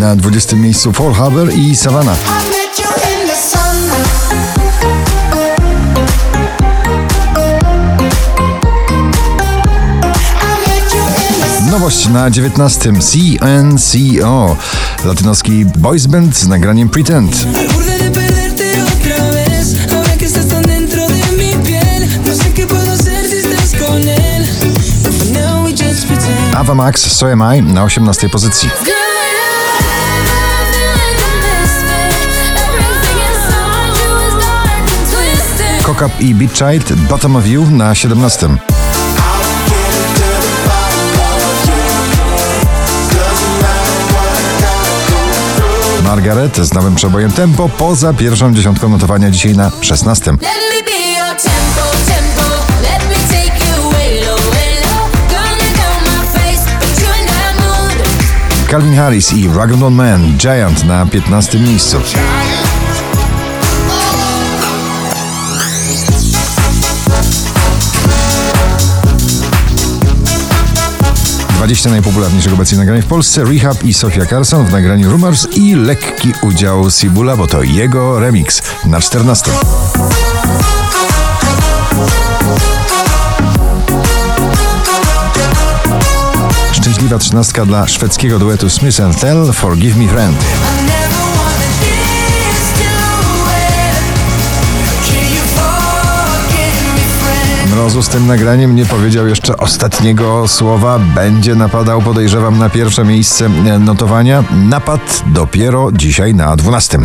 Na 20 miejscu Fall Harbor i Savannah. Nowość na 19. CNCO. Latynoski boys band z nagraniem Pretend. Ava Max, So Am I na 18 pozycji. Cock Up i Beat Child, Bottom of You na 17. Margaret z nowym przebojem Tempo poza pierwszą dziesiątką notowania dzisiaj na 16. Let me be your tempo, tempo. Let me take you way low, way low. Gonna down my face, put you in that mood. Calvin Harris i Ragdoll Man Giant na 15 miejscu. Dwadzieścia najpopularniejszych obecnie nagrań w Polsce Rehab i Sofia Carson w nagraniu Rumors i lekki udział Sibula, bo to jego remix na 14. Szczęśliwa trzynastka dla szwedzkiego duetu Smith Tell Forgive Me Friend. Mrozu z tym nagraniem nie powiedział jeszcze ostatniego słowa. Będzie napadał, podejrzewam, na pierwsze miejsce notowania. Napad dopiero dzisiaj na 12.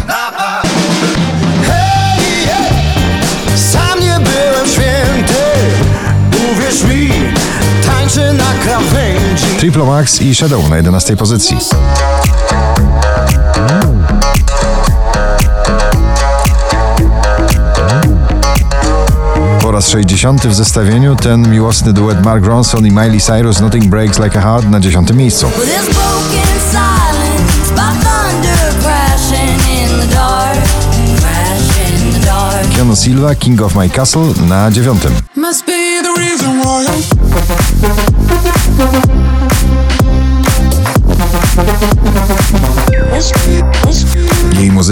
Sam nie byłem święty, uwierz mi, tańczę na krawędzi. Triple Max i Shadow na 11 pozycji. 60 w zestawieniu ten miłosny duet Mark Ronson i Miley Cyrus Nothing Breaks Like a Heart na 10 miejscu. Keanu Silva King of My Castle na 9.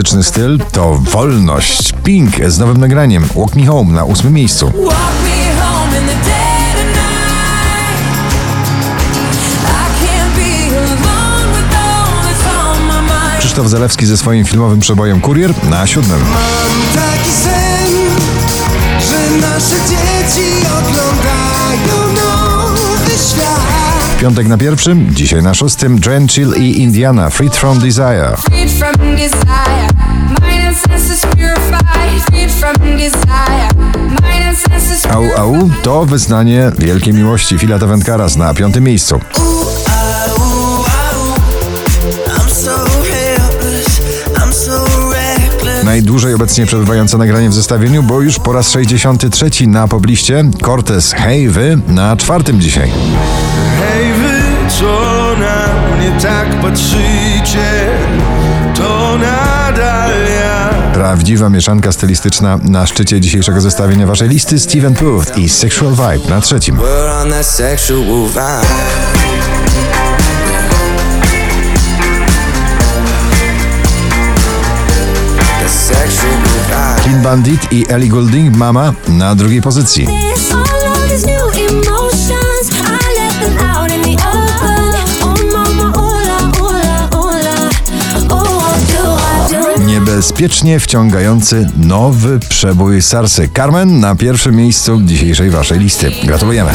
muzyczny styl to wolność. Pink z nowym nagraniem Walk Me Home na 8 miejscu. Krzysztof Zalewski ze swoim filmowym przebojem Kurier na 7. Mam taki sen, że nasze dzieci oglądają. Piątek na pierwszym, dzisiaj na szóstym Dren Chill i Indiana Freed From Desire. Freed from desire, Au Au to wyznanie wielkiej miłości Fila Taventkaras na piątym miejscu. Najdłużej obecnie przebywające nagranie w zestawieniu, bo już po raz 63 na pobliście Cortez Hey Wy na czwartym dzisiaj. Hej wy, co na mnie tak patrzycie, to nadal ja. Prawdziwa mieszanka stylistyczna na szczycie dzisiejszego zestawienia waszej listy Steven Puth i Sexual Vibe na trzecim. Bandit i Ellie Goulding Mama na drugiej pozycji. Oh. Oh? Niebezpiecznie wciągający nowy przebój Sarsy. Carmen na pierwszym miejscu dzisiejszej waszej listy. Gratulujemy.